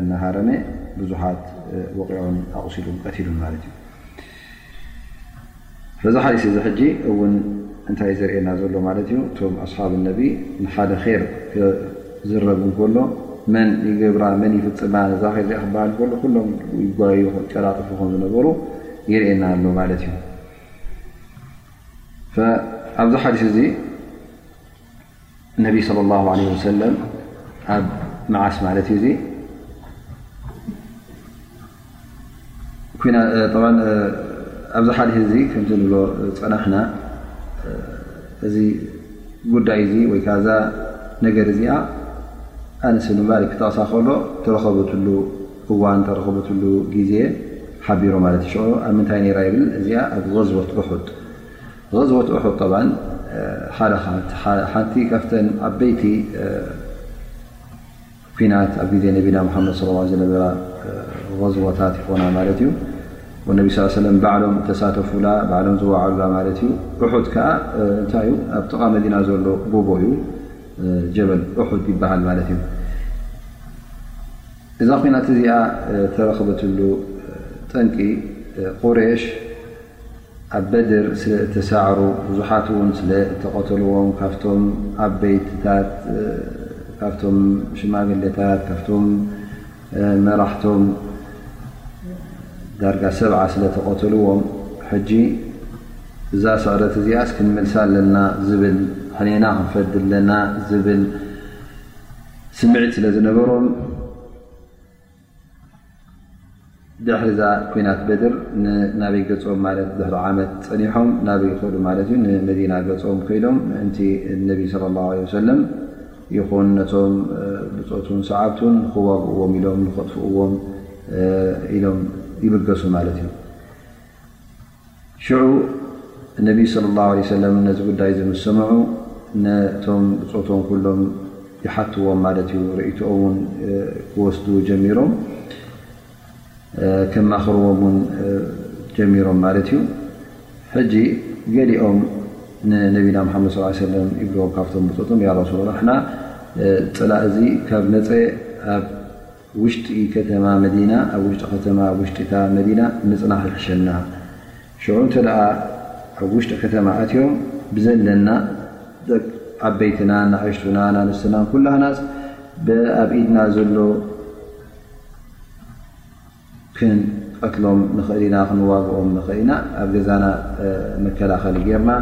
እናሃረመ ብዙሓት ወቒዑን ኣቑሲሉን ቀቲሉን ማለት እዩ። እዚ ሓዲስ እዚ ሕጂ እውን እንታይ ዘርእየና ዘሎ ማለት እዩ እቶም ኣስሓብ ነቢ ንሓደ ር ክዝረብ እንከሎ መን ይገብራ መን ይፍፅማ ነዛ ር እዚኣ ክበሃል ከሎ ኩሎም ይጓዩ ክጨላጥፉ ከም ዝነበሩ ይርእየና ኣሎ ማለት እዩ ኣብዚ ሓዲስ እዚ ነቢ صለ ላ ለ ወሰለም ኣብ መዓስ ማለት እዩ ኣብዚ ሓዲ እዚ ከምዚ ንብሎ ፀናሕና እዚ ጉዳይ እዚ ወይ ከ እዛ ነገር እዚኣ ኣነስ እብኒ ማሊክ ክጠቕሳ ከሎ ተረኸበትሉ እዋን ተረኸበትሉ ግዜ ሓቢሮ ማለት ዩ ሽ ኣብ ምንታይ ነራ ይብል እዚኣ ኣብ غዝወት ኡሑድ ዞዝወት ዑቀባን ሓደ ሓንቲ ካብተን ዓበይቲ ኩናት ኣብ ግዜ ነቢና ሙሓመድ ስ ዝነበራ ዞዝወታት ይኾና ማለት እዩ ነቢ ስ ሰለም ባዕሎም ተሳተፉላ ባዕሎም ዝወዓሉላ ማለት እዩ ሑድ ከዓ እንታይ እዩ ኣብ ጥቓ መዲና ዘሎ ጎቦ እዩ ጀበል ሑድ ይበሃል ማለት እዩ እዛ ኩናት እዚኣ ተረኽበትሉ ጠንቂ ቁሬሽ ኣብ በድር ስለ እተሳዕሩ ብዙሓት እውን ስለ እተቐተልዎም ካብቶም ዓበይትታት ካብቶም ሽማግለታት ካብቶም መራሕቶም ዳርጋ ሰብዓ ስለ ተቐተልዎም ሕጂ እዛ ስዕረት እዚኣስ ክንመልሳ ኣለና ዝብል ሕኔና ክንፈዲ ኣለና ዝብል ስምዒት ስለ ዝነበሮም ድሕሪ እዛ ኩናት በድር ናበይ ገፆም ማለት ድሕሪ ዓመት ፀኒሖም ናበይ ይኸዱ ማለት እዩ ንመዲና ገፆም ከይዶም ምእንቲ ነቢ ስለ ላ ለ ሰለም ይኹን ነቶም ብፆቱን ሰዓብቱን ንኽዋግእዎም ኢሎም ንኸጥፍእዎም ኢሎም ይብገሱ ማለት እዩ ሽዑ ነቢ ስለ ላሁ ዓለይሂ ወሰለም ነዚ ጉዳይ እዚ ምስ ሰምዑ ነቶም ብፆቶም ኩሎም ይሓትዎም ማለት እዩ ርእይትኦም እውን ክወስዱ ጀሚሮም ከማኽርዎም እውን ጀሚሮም ማለት እዩ ሕጂ ገሊኦም ንነቢና ሙሓመድ ስ ሰለም ይብልዎም ካብቶም ብፆቶም ያ ረሱላ ላ ንሕና ፀላእ እዚ ካብ መፀ ኣብ ውሽጢ ከተማ መዲና ኣብ ውሽጢ ከተማ ኣብ ውሽጢ እታ መዲና ምጽናሕ ይሕሸና ሽዑ እንተ ኣብ ውሽጢ ከተማ ኣትዮም ብዘለና ዓበይትና ናኣሽቱና ናንስናን ኩላህናስ ብኣብ ኢድና ዘሎ ክንቀትሎም ንኽእል ኢና ክንዋግኦም ንኽእል ኢና ኣብ ገዛና መከላኸሊ ጌርና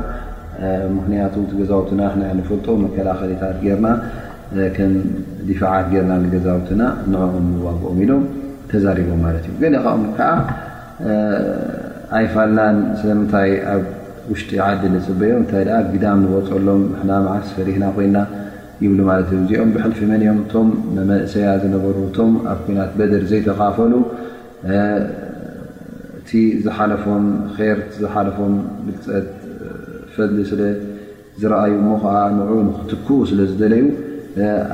ምኽንያቱ እቲ ገዛውትና ንሕና ንፈልጦ መከላኸሊታት ጌርና ከም ዲፋዓት ጌርና ንገዛውትና ንዕኦም ንዋግኦም ኢሎም ተዛሪቦም ማለት እዩ ገለ ካኦም ከዓ ኣይፋልናን ስለምንታይ ኣብ ውሽጢ ዓዲ ንፅበዮም እንታይ ግዳም ንወፀሎም ንሕና መዓስ ፈሪህና ኮይና ይብሉ ማለት እዩ እዚኦም ብሕልፊ መን እዮም እቶም መመእሰያ ዝነበሩ እቶም ኣብ ኩናት በድር ዘይተካፈሉ እቲ ዝሓለፎም ር ዝሓለፎም ብልፀት ፈድሊ ስለ ዝረኣዩ እሞ ከዓ ንዑ ንክትክኡ ስለ ዝደለዩ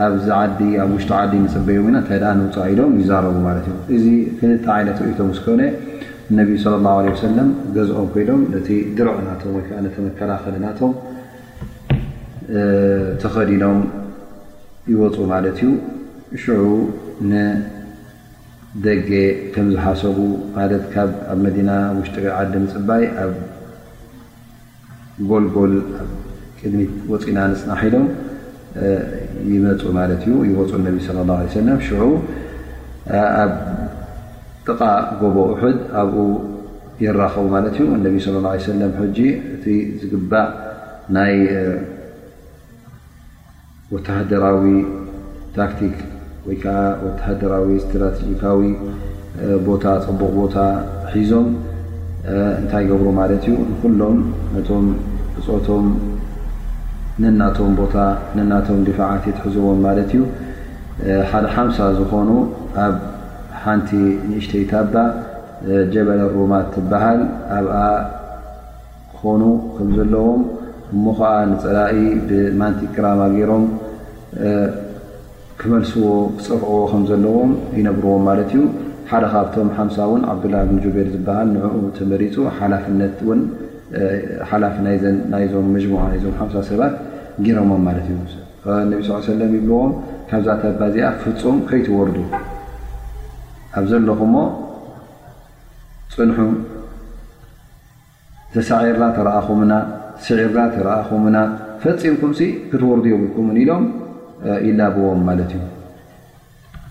ኣብዚ ዓዲ ኣብ ውሽጢ ዓዲ ንፅበዮም ኢና እንታይ ኣ ንውፃ ኢሎም ይዛረቡ ማለት እዮም እዚ ክልተ ዓይነት ርእቶ ምስ ኮነ እነቢ ስለ ላ ለ ሰለም ገዝኦም ኮይዶም ነቲ ድርዕ ናቶም ወይከዓ ነቲ መከላኸሊ ናቶም ተኸዲኖም ይወፁ ማለት እዩ። ሽዑ ንደገ ከም ዝሓሰቡ ማለት ካብ ኣብ መዲና ውሽጢ ዓዲ ምፅባይ ኣብ ጎልጎል ኣብ ቅድሚት ወፂና ንፅናሕ ኢሎም ይመፁ ማለት እዩ። ይወፁ ነቢ ስለ ላ ሰለም ሽዑ ኣብ ጥቓ ጎቦ ኡሑድ ኣብኡ ይራኸቡ ማለት እዩ ነቢ ص ه ع ሰለም ሕጂ እቲ ዝግባእ ናይ ወተሃደራዊ ታክቲክ ወይ ከዓ ወተሃደራዊ ስትራተጂካዊ ቦታ ፅቡቕ ቦታ ሒዞም እንታይ ገብሩ ማለት እዩ ንኩሎም ነቶም ብፆቶም ነናቶም ቦታ ነናቶም ድፋዓት የትሕዝዎም ማለት እዩ ሓደ ሓምሳ ዝኾኑ ኣብ ሓንቲ ንእሽተይታባ ጀበል ሩማት ትበሃል ኣብኣ ክኾኑ ከም ዘለዎም እሞ ኸዓ ንፀላኢ ብማንቲክራማ ገይሮም ክመልስዎ ክፀፍዕዎ ከም ዘለዎም ይነግርዎም ማለት እዩ ሓደ ካብቶም ሓምሳ እውን ዓብዱላ ብን ጁቤር ዝበሃል ንኡ ተመሪፁ ሓላፍነት ን ሓላፊ ናይዞም መጅሙዓ ናይዞም ሓምሳ ሰባት ገይሮሞም ማለት እዩ ነቢ ስ ሰለም ይብልዎም ካብዛ ተባ እዚኣ ፍፁም ከይትወርዱ ኣብ ዘለኹሞ ጽንሑ ተሳዒርና ተረኣኹምና ስዒርና ተረኣኹምና ፈጺምኩምሲ ክትወርዱ የብልኩምን ኢሎም ይላብዎም ማለት እዩ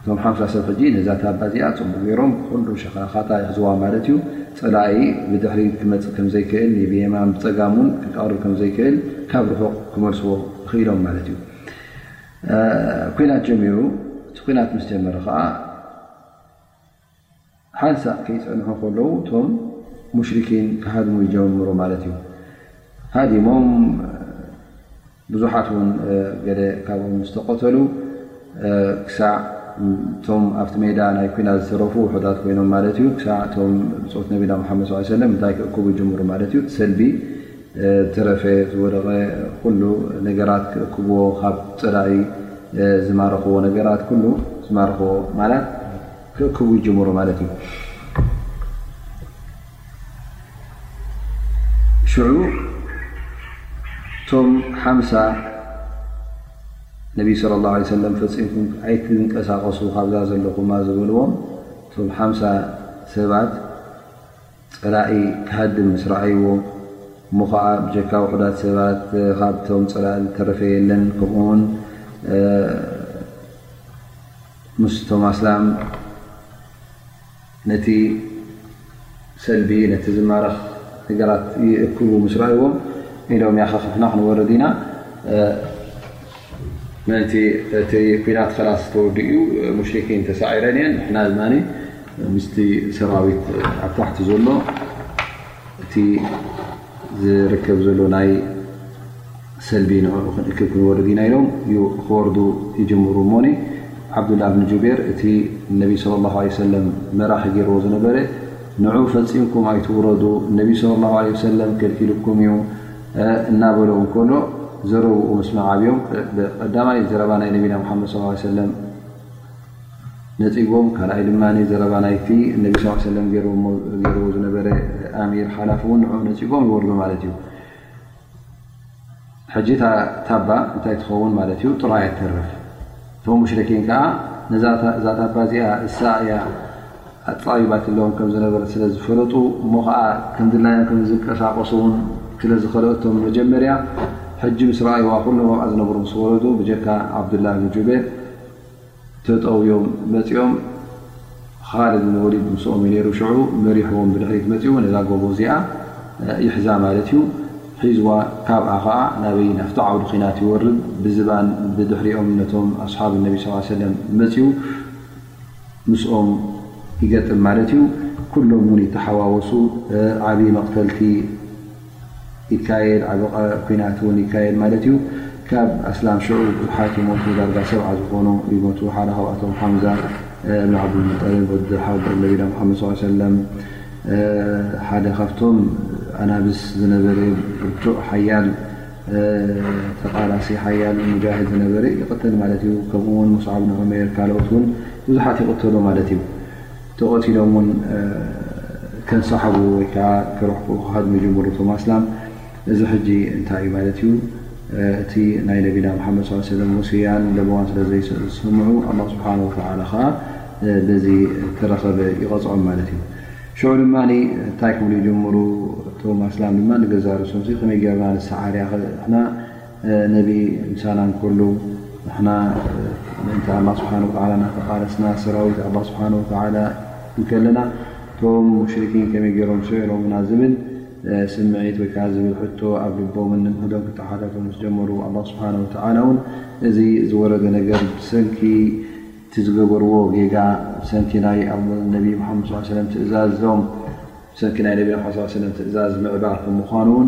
እቶም ሓምሳ ሰብ ሕጂ ነዛ ታባ እዚኣ ፅቡቅ ገይሮም ብኩሉ ሸካካታ ይሕዝዋ ማለት እዩ ፀላኢ ብድሕሪ ክመፅእ ከምዘይክእል ብየማን ብፀጋም ውን ክቀርብ ከምዘይክእል ካብ ርሑቅ ክመልስዎ ክኢሎም ማለት እዩ ኩናት ጀሚሩ እቲ ኩናት ምስ ጀመረ ከዓ ሓንሳእ ከይፀንሑ ከለዉ እቶም ሙሽርኪን ክሃድሙ ይጀምሩ ማለት እዩ ሃዲሞም ብዙሓት ውን ገለ ካብኦም ዝተቀተሉ ክሳዕ እቶም ኣብቲ ሜዳ ናይ ኩናት ዝተረፉ ውሑዳት ኮይኖም ማለት እዩ ክሳዕ እቶም ብፆት ነቢና ሓመድ ሰለም እንታይ ክእክቡ ይጀምሩ ማለት እዩ ሰልቢ ዝተረፈ ዝወደቐ ኩሉ ነገራት ክእክብዎ ካብ ፀላኢ ዝማረኽዎ ነገራት ኩሉ ዝማረኽዎ ማላት ክእክቡ ይጅምሩ ማለት እዩ ሽዑ እቶም ሓምሳ ነቢይ ስለ ላ ሰለም ፈፂምኩም ኣይትንቀሳቐሱ ካብዛ ዘለኹማ ዝበልዎም እቶም ሓምሳ ሰባት ጸላኢ ክሃድም ምስ ረኣይዎ እሞ ኸኣ ብጀካ ውሑዳት ሰባት ካብቶም ጸላኢ ዝተረፈ የለን ከምኡውን ምስቶም ኣስላም ነቲ ሰልቢ ነቲ ዝማረኽ ነገራት ይእክቡ ምስ ረኣይዎም ኢሎም ያኸ ክፍና ክንወርድ ኢና ምእንቲ እቲ ኩናት ኸላስ ተወዲኡ ሙሽሪኪን ተሳዒረን እየን ንሕና ድማ ምስቲ ሰራዊት ኣብ ታሕቲ ዘሎ እቲ ዝርከብ ዘሎ ናይ ሰልቢ ንዕኡ ክንእክብ ክንወርድ ኢና ኢሎም ዩ ክወርዱ ይጅምሩ እሞኒ ዓብዱላ ብን ጁቤር እቲ ነቢ ስለ ላ ለ ሰለም መራሒ ገይርዎ ዝነበረ ንዑ ፈፂምኩም ኣይትውረዱ ነቢ ስለ ላ ለ ሰለም ከልኪልኩም እዩ እናበሎ እንከሎ ዘረብኡ ምስማዕ ኣብዮም ቀዳማይ ዘረባ ናይ ነቢና ሙሓመድ ስ ሰለም ነፂጎም ካልኣይ ድማ ዘረባ ናይቲ ነቢ ስ ሰለም ገርሞ ገርዎ ዝነበረ ኣሚር ሓላፍ እውን ንኡ ነፂጎም ይወርዱ ማለት እዩ ሕጂታ ታባ እንታይ ትኸውን ማለት እዩ ጥራያ ትተርፍ እቶም ሙሽርኪን ከኣ ነዛ ዛታባ እዚኣ እሳ እያ ኣጥባቢባትሎም ከም ዝነበረት ስለ ዝፈለጡ እሞ ኸኣ ከም ድላዮም ከም ዝንቀሳቐሱ ውን ስለ ዝኸለእቶም መጀመርያ ሕጂ ምስ ረኣይዋ ኩሎም ኣብኣ ዝነብሩ ምስ ወረዱ ብጀካ ዓብዱላህ ብን ጁቤር ተጠውዮም መጺኦም ኻልድ ብን ወሊድ ምስኦም ዩ ነይሩ ሽዑ መሪሕዎም ብድሕሪት መፂኡ ነዛ ጎቦ እዚኣ ይሕዛ ማለት ዩ ሒዝዋ ካብኣ ኸዓ ናበይ ናፍቲ ዓውዲ ኺናት ይወርድ ብዝባን ብድሕሪኦም ነቶም ኣስሓብ ነቢ ስ ሰለም መፅኡ ምስኦም ይገጥም ማለት ዩ ኩሎም ውን ይተሓዋወሱ ዓብዪ መቕተልቲ ይካየድ ዓቢ ኩናት ውን ይካየድ ማለት ዩ ካብ ኣስላም ሽዑ ብዙሓት ይሞቱ ዳርጋ ሰብዓ ዝኾኑ ይሞቱ ሓደ ካብኣቶም ሓምዛ እብኒ ዓብዱልሙጠሊብ ወዲ ሓውቦ ነቢና ሙሓመድ ስ ሰለም ሓደ ካብቶም ኣናብስ ዝነበረ ብርቱዕ ሓያል ተቓላሲ ሓያል ሙጃሂድ ዝነበረ ይቕተል ማለት ዩ ከምኡውን ሙስዓብ ንዑሜር ካልኦት ውን ብዙሓት ይቕተሉ ማለት እዩ ተቐቲሎም ውን ከንሳሕቡ ወይ ከዓ ክርሕቁ ክሃድሙ ይጅምሩ እቶም ኣስላም እዚ ሕጂ እንታይ እዩ ማለት እዩ እቲ ናይ ነቢና መሓመድ ስ ሰለም ወስያን ለበዋን ስለ ዘይሰምዑ ኣላ ስብሓን ወተላ ከዓ በዚ ተረኸበ ይቐፅዖም ማለት እዩ ሽዑ ድማ እንታይ ክብሉ ይጅምሩ እቶም ኣስላም ድማ ንገዛርሶም ከመይ ገርና ንሰዓርያ ኸና ነቢ ምሳና እንከሉ ንሕና ምእንቲ ኣላ ስብሓን ወተዓላ እናተቓለስና ሰራዊት ኣላ ስብሓን ወተዓላ እንከለና እቶም ሙሽርኪን ከመይ ገይሮም ስዒሮምና ዝብል ስምዒት ወይ ከዓ ዝብል ሕቶ ኣብ ልቦምን ንምህዶም ክተሓታቶ ምስ ጀመሩ ኣላ ስብሓን ወተዓላ እውን እዚ ዝወረደ ነገር ብሰንኪ እቲ ዝገበርዎ ጌጋ ብሰንኪ ናይ ነቢ ሙሓመድ ስ ሰለም ትእዛዝ እዞም ብሰንኪ ናይ ነቢና ሓ ሰለም ትእዛዝ ምዕባር ከም ምኳኑ እውን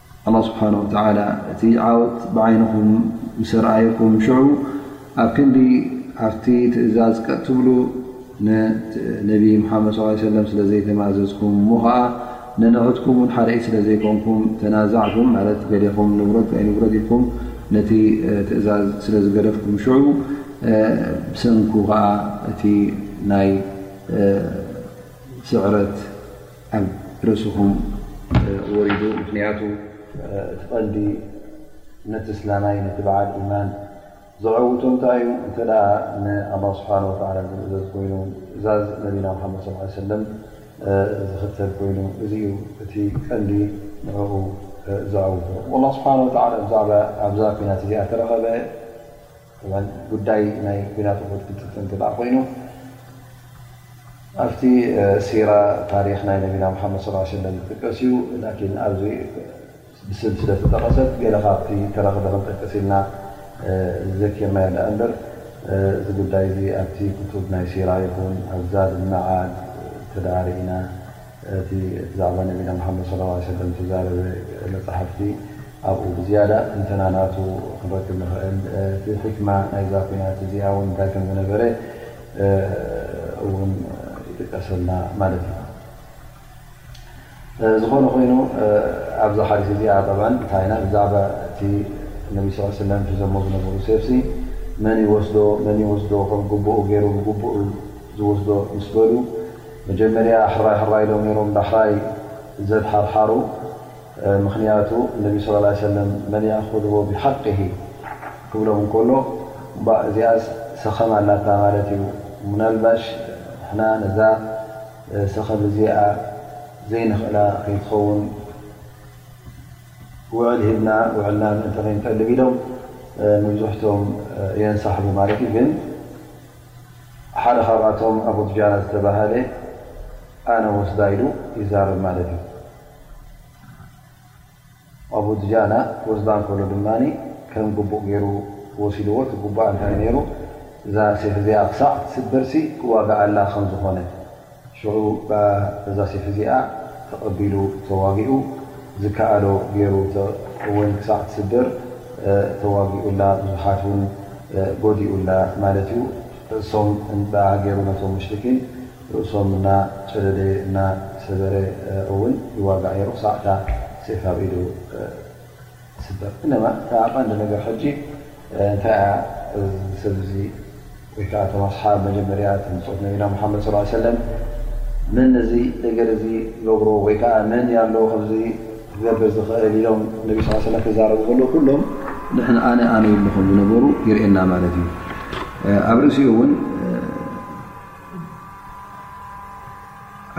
ኣላህ ስብሓን ወተዓላ እቲ ዓወት ብዓይንኹም ምስ ኣርኣየኩም ሽዑ ኣብ ክንዲ ኣብቲ ትእዛዝ ቀጥ ትብሉ ንነቢ ሙሓመድ ስ ሰለም ስለ ዘይተማእዘዝኩም እሞ ኸዓ ነንዕድኩም ውን ሓደኢት ስለ ዘይኮንኩም ተናዛዕኩም ማለት ገሌኹም ንውረድ ከይንውረድ ኢልኩም ነቲ ትእዛዝ ስለ ዝገደፍኩም ሽዑ ብሰንኩ ከዓ እቲ ናይ ስዕረት ኣብ ርእስኹም ወሪዱ ምኽንያቱ እቲ ቀንዲ ነቲ እስላማይ ነቲ በዓል ኢማን ዘዐውቶ እንታይ እዩ እንተ ንኣላ ስብሓ ወላ ዝእዘዝ ኮይኑ ትእዛዝ ነቢና ሓመድ ስ ሰለም ዝኽተል ኮይኑ እዚ እዩ እቲ ቀንዲ ንኡ ዘዐውቶ ላ ስብሓ ወላ ብዛዕባ ኣብዛ ኩናት እዚኣ ተረኸበ እዋን ጉዳይ ናይ ኩናት ኡሑድ ክንትንትን እንተድኣ ኮይኑ ኣብቲ ሲራ ታሪኽ ናይ ነቢና ሙሓመድ ስ ሰለም ዝጥቀስ እዩ ላኪን ኣብዚ ብስም ስለ ዝተጠቐሰት ገለ ካብቲ ተረኽበ ክንጠቅስ ኢልና ዘኪርናዮ ድኣ እምበር እዚ ጉዳይ እዚ ኣብቲ ክቱብ ናይ ሲራ ይኹን ኣብ ዛድ መዓድ ተድኣ ርኢና እቲ ብዛዕባ ነቢና ሙሓመድ ሰለላሁ ዓለይሂ ወሰለም ዝተዛረበ መጻሕፍቲ ኣብኡ ብዝያዳ ትንተና ናቱ ክንረክብ ንኽእል። እቲ ሕክማ ናይዛ ኲናት እዚኣ እውን እንታይ ከም ዝነበረ እውን ይጥቀሰልና ማለት እዩ። ዝኾነ ኮይኑ ኣብዛ ሓዲስ እዚኣ ጠብዓ እንታይ ኢና ብዛዕባ እቲ ነቢ ስ ሰለም ሒዞሞ ዝነበሩ ሴፍሲ መን ይወስዶ መን ይወስዶ ከም ግቡኡ ገይሩ ብግቡኡ ዝወስዶ ምስ በሉ መጀመርያ ሕራይ ሕራይ ኢሎም ነይሮም ዳሕራይ ዘድሓርሓሩ ምኽንያቱ ነቢ ስለ ላ ሰለም መን ያእኹዝዎ ብሓቂሂ ክብሎም እንከሎ እምባእ እዚኣስ ሰኸም ኣላታ ማለት እዩ ምናልባሽ ንሕና ነዛ ሰኸም እዚኣ ዘይንኽእላ ከይትኸውን ውዕል ሂብና ውዕልና ምእንቲ ከይንጠልብ ኢሎም መብዝሕቶም የንሳሕቡ ማለት እዩ ግን ሓደ ካብኣቶም ኣቡ ድጃና ዝተባህለ ኣነ ወስዳ ኢሉ ይዛረብ ማለት እዩ። ኣቡ ድጃና ክወስዳ እንከሎ ድማ ከም ግቡእ ገይሩ ወሲድዎ። እቲ ግቡኣ እንታይ ነይሩ? እዛ ሴፍ እዚኣ ክሳዕ ትስበርሲ ክዋጋኣላ ከም ዝኾነ። ሽዑ እዛ ሴፍ እዚኣ ተቐቢሉ ተዋጊኡ ዝከኣሎ ገይሩ ውን ክሳዕ ትስበር ተዋጊኡላ ብዙሓት ውን ጎዲኡላ ማለት ዩ። ርእሶም ብኣ ገይሩ ነቶም ሙሽሪኪን ርእሶም እና ጨደደ እና ሰበረ ውን ይዋጋእ ነይሩ ክሳዕ እታ ሴፍ ኣብ ኢዱ ትስደር እነማ እታ ቀንዲ ነገር ሕጂ እንታይ እያ እዚ ሰብ እዚ ወይ ከዓ እቶም ኣስሓብ መጀመርያ እቲ ብፆት ነቢና ሙሓመድ ስ ሰለም መን ነዚ ነገር እዚ ክገብሮ ወይ ከዓ መን እያ ኣሎ ከምዚ ክገብር ዝኽእል ኢሎም ነቢ ስ ሰለም ክዛረቡ ከለዉ ኩሎም ንሕና ኣነ ኣነ ይብሉ ከም ዝነበሩ ይርእየና ማለት እዩ ኣብ ርእሲኡ እውን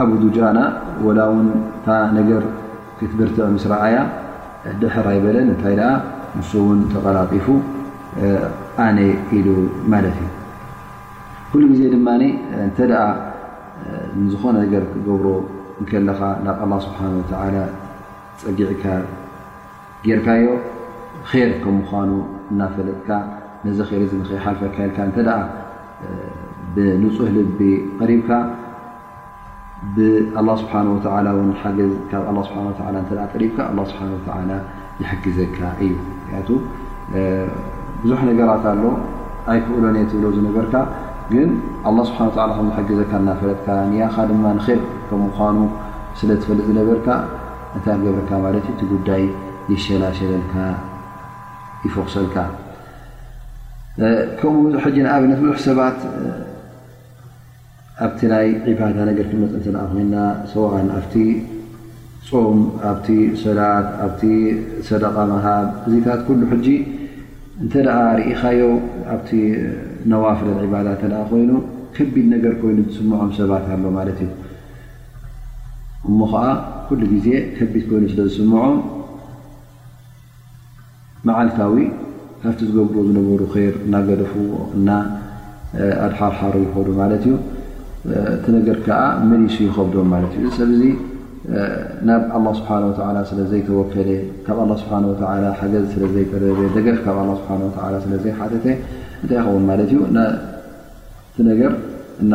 ኣቡ ዱጃና ወላ ውን እታ ነገር ክትብርትዕ ምስ ረኣያ ድሕር ኣይበለን እንታይ ደኣ ንሱ ውን ተቐላጢፉ ኣነ ኢሉ ማለት እዩ ኩሉ ግዜ ድማ እንተ ንዝኾነ ነገር ክገብሮ እንከለኻ ናብ ኣላ ስብሓን ወተላ ፀጊዕካ ጌርካዮ ር ከም ምኳኑ እናፈለጥካ ነዚ ር እዚ ንከይሓልፈካ ኢልካ እተ ብንፁህ ልቢ ቐሪብካ ብኣላ ስብሓን ወተላ ን ሓገዝ ካብ ኣ ስብሓ ተ ጠሊብካ ኣ ስብሓን ወተላ ይሕግዘካ እዩ ምክንያቱ ብዙሕ ነገራት ኣሎ ኣይክእሎን እየ ትብሎ ዝነበርካ ግን ኣላ ስብሓ ላ ከምዝሕግዘካ እናፈለጥካ ንያኻ ድማ ር ከም ምኳኑ ስለ ትፈልጥ ዝነበርካ እንታይ ክገብረካ ማለት እዩ እቲ ጉዳይ ይሸላሸለልካ ይፎክሰልካ ከምኡ ሕጂ ንኣብነት ብዙሕ ሰባት ኣብቲ ናይ ዒባዳ ነገር ክንመፅ እንተ ኮይና ሰዋኣን ኣብቲ ፆም ኣብቲ ሰላት ኣብቲ ሰደቃ ምሃብ እዚታት ኩሉ ሕጂ እንተ ርኢኻዮ ኣብቲ ነዋፍል ዒባዳ እተ ኮይኑ ከቢድ ነገር ኮይኑ ዝስምዖም ሰባት ኣሎ ማለት እዩ እሞ ኸዓ ኩሉ ግዜ ከቢድ ኮይኑ ስለ ዝስምዖም መዓልታዊ ካብቲ ዝገብርዎ ዝነበሩ ር እናገደፍዎ እና ኣድሓርሓሩ ይኸዱ ማለት እዩ እቲ ነገር ከዓ መሊሱ ይኸብዶም ማለት እዩ እዚ ሰብ እዚ ናብ ኣላ ስብሓን ወተላ ስለ ዘይተወከለ ካብ ኣላ ስብሓን ወተላ ሓገዝ ስለ ዘይጠበበ ደገፍ ካብ ኣላ ስብሓን ወተላ ስለ ዘይሓተተ እንታይ ይኸውን ማለት እዩ እቲ ነገር እና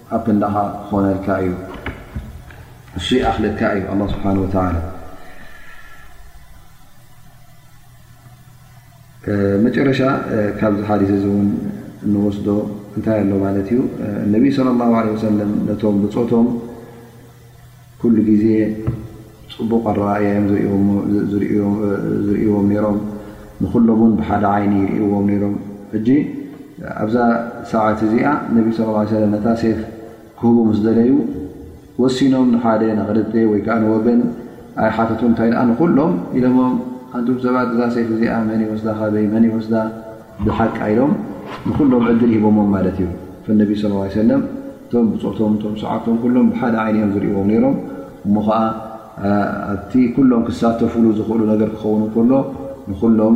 ኣብ ክንዳኻ ክኾነልካ እዩ ንሱ ይኣኽለካ እዩ ኣላ ስብሓን ወተላ መጨረሻ ካብዚ ሓዲስ እዚ እውን እንወስዶ እንታይ ኣሎ ማለት እዩ እነቢይ ስለ ላሁ ለ ወሰለም ነቶም ብፆቶም ኩሉ ግዜ ጽቡቕ ኣረኣእያ እዮም ዝርእይዎም ነይሮም። ንኹሎም ውን ብሓደ ዓይኒ ይርእይዎም ነይሮም። ሕጂ ኣብዛ ሰዓት እዚኣ ነቢ ስ ሰለም ነታ ሴፍ ክህቡ ምስ ደለዩ ወሲኖም ንሓደ ንክልተ ወይ ከዓ ንወገን ኣይሓተቱን እንታይ ደኣ ንኹሎም ኢሎሞም ኣንቱም ሰባት እዛ ሴፍ እዚኣ መን ይወስዳ ካበይ መን ይወስዳ ብሓቃ ኢሎም ንኹሎም ዕድል ሂቦሞም ማለት እዩ። ነቢ ስ ሰለም እቶም ብጾቶም እቶም ሰዓብቶም ኩሎም ብሓደ ዓይኒ እዮም ዝርእዎም ነይሮም እሞ ኸዓ ኣብቲ ኩሎም ክሳተፍሉ ዝኽእሉ ነገር ክኸውን ከሎ ንኹሎም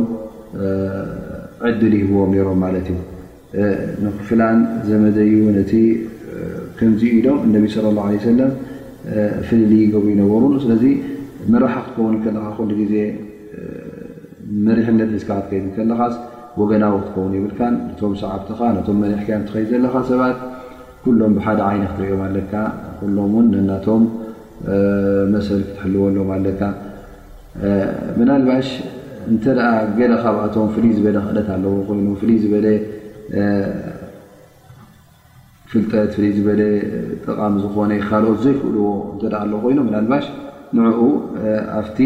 ዕድል ይህብዎም ነይሮም ማለት እዩ ንፍላን ዘመደዩ ነቲ ከምዚ ኢሎም እነቢ ስለ ላ ለ ሰለም ፍልልይ ይገብሩ ይነበሩን ስለዚ መራሒ ክትከውን ከለካ ኩሉ ግዜ መሪሕነት ሒዝካ ክትከይድ ከለኻስ ወገናዊ ክትከውን የብልካን። ነቶም ሰዓብትኻ ነቶም መሪሕካዮም ትኸይድ ዘለኻ ሰባት ኩሎም ብሓደ ዓይነ ክትሪኦም ኣለካ። ኩሎም ውን ነናቶም መሰል ክትሕልወሎም ኣለካ። ምናልባሽ እንተ ገለ ካብኣቶም ፍልይ ዝበለ ክእለት ኣለዎ ኮይኑ ፍልይ ዝበለ ፍልጠት ፍልይ ዝበለ ጠቓሚ ዝኾነ ካልኦት ዘይክእልዎ እተ ኣሎ ኮይኑ ምናልባሽ ንኡ ኣብቲ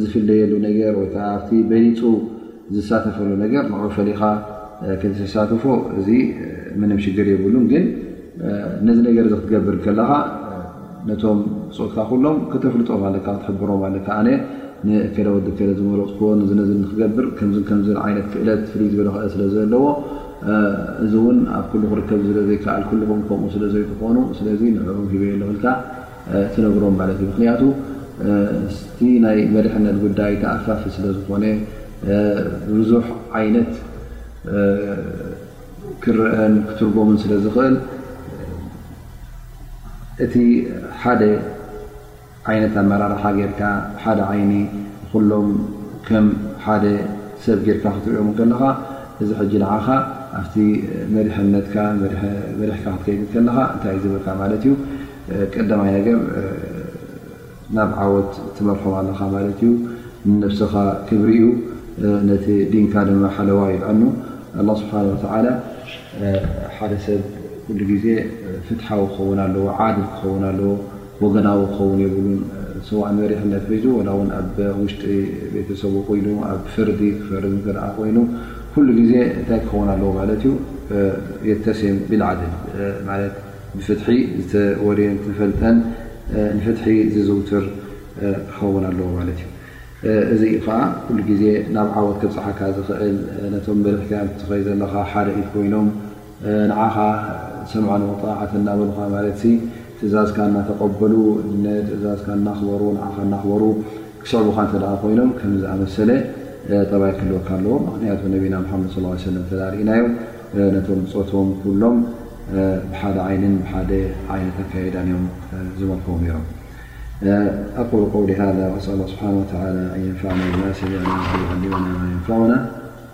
ዝፍለየሉ ነገር ወይ ከዓ ኣብቲ በሊፁ ዝሳተፈሉ ነገር ንኡ ፈሊኻ ክተሳትፎ እዚ ምንም ሽግር የብሉን ግን ነዚ ነገር ዚ ክትገብር ከለኻ ነቶም ብፆትካ ኩሎም ክተፍልጦም ኣለካ ክትሕብሮም ኣለካ ኣነ ንከለወዲ ከለ ዝመረፅክዎ ነዚ ነዚ ንክገብር ከምዝ ከምዝ ዓይነት ክእለት ፍልይ ዝበለ ክእለት ስለ ዘለዎ እዚ እውን ኣብ ኩሉ ክርከብ ስለ ዘይከኣል ኩልኹም ከምኡ ስለ ዘይትኾኑ ስለዚ ንዕኦም ሂበየ ኣለኹ ኢልካ ትነግሮም ማለት እዩ ምክንያቱ እቲ ናይ መሪሕነት ጉዳይ ተኣፋፊ ስለ ዝኾነ ብዙሕ ዓይነት ክረአን ክትርጎምን ስለ ዝኽእል እቲ ሓደ ዓይነት ኣመራርሓ ጌርካ ብሓደ ዓይኒ ንኹሎም ከም ሓደ ሰብ ጌርካ ክትሪኦም እንከለኻ እዚ ሕጂ ንዓኻ ኣብቲ መሪሕነትካ መሪሕካ ክትከይድ እንከለኻ እንታይ እዩ ዝህበካ ማለት እዩ ቀዳማይ ነገር ናብ ዓወት ትመርሖም ኣለኻ ማለት እዩ ንነብስኻ ክብሪ እዩ ነቲ ዲንካ ድማ ሓለዋ እዩ ልኣኑ ኣላ ስብሓን ወተዓላ ሓደ ሰብ ኩሉ ግዜ ፍትሓዊ ክኸውን ኣለዎ ዓድል ክኸውን ኣለዎ ወገናዊ ክኸውን የብሉን። ሰዉኣን መሪሕነት ሒዙ ወላ ውን ኣብ ውሽጢ ቤተሰቡ ኩይኑ ኣብ ፍርዲ ክፈርድ እንተ ደኣ ኮይኑ ኩሉ ግዜ እንታይ ክኸውን ኣለዎ ማለት እዩ የተሲም ቢልዓድል ማለት ብፍትሒ ዝተወርየን ዝተፈልጠን ንፍትሒ ዝዝውትር ክኸውን ኣለዎ ማለት እዩ። እዚ እዩ ከኣ ኩሉ ግዜ ናብ ዓወት ከብጽሓካ ዝኽእል ነቶም መሪሕቲኣን ትኸይ ዘለኻ ሓደ ኢድ ኮይኖም ንዓኻ ሰምዐን ወጣዕትን እናበሉኻ ማለትሲ ትእዛዝካ እናተቐበሉ ንትእዛዝካ እናኽበሩ ንዓኻ እናኽበሩ ክስዕቡኻ እንተ ደኣ ኮይኖም ከምዚ ዝኣመሰለ ጠባይ ክህልወካ ኣለዎ። ምኽንያቱ ነቢና ሙሓመድ ሰለላሁ ዓለይሂ ወሰለም እንተ ርኢናዮም ነቶም ብጾቶም ኩሎም ብሓደ ዓይንን ብሓደ ዓይነት ኣካይዳን እዮም ዝመልክዎም ነይሮም። ኣቁሉ ቀውሊ ሃዛ ወኣስኣሉ ላህ ስብሓነሁ ወተዓላ ኣን የንፈዕና ብማ ሰሚዕና ወኣን ዩዓሊመና ማ የንፈዑና።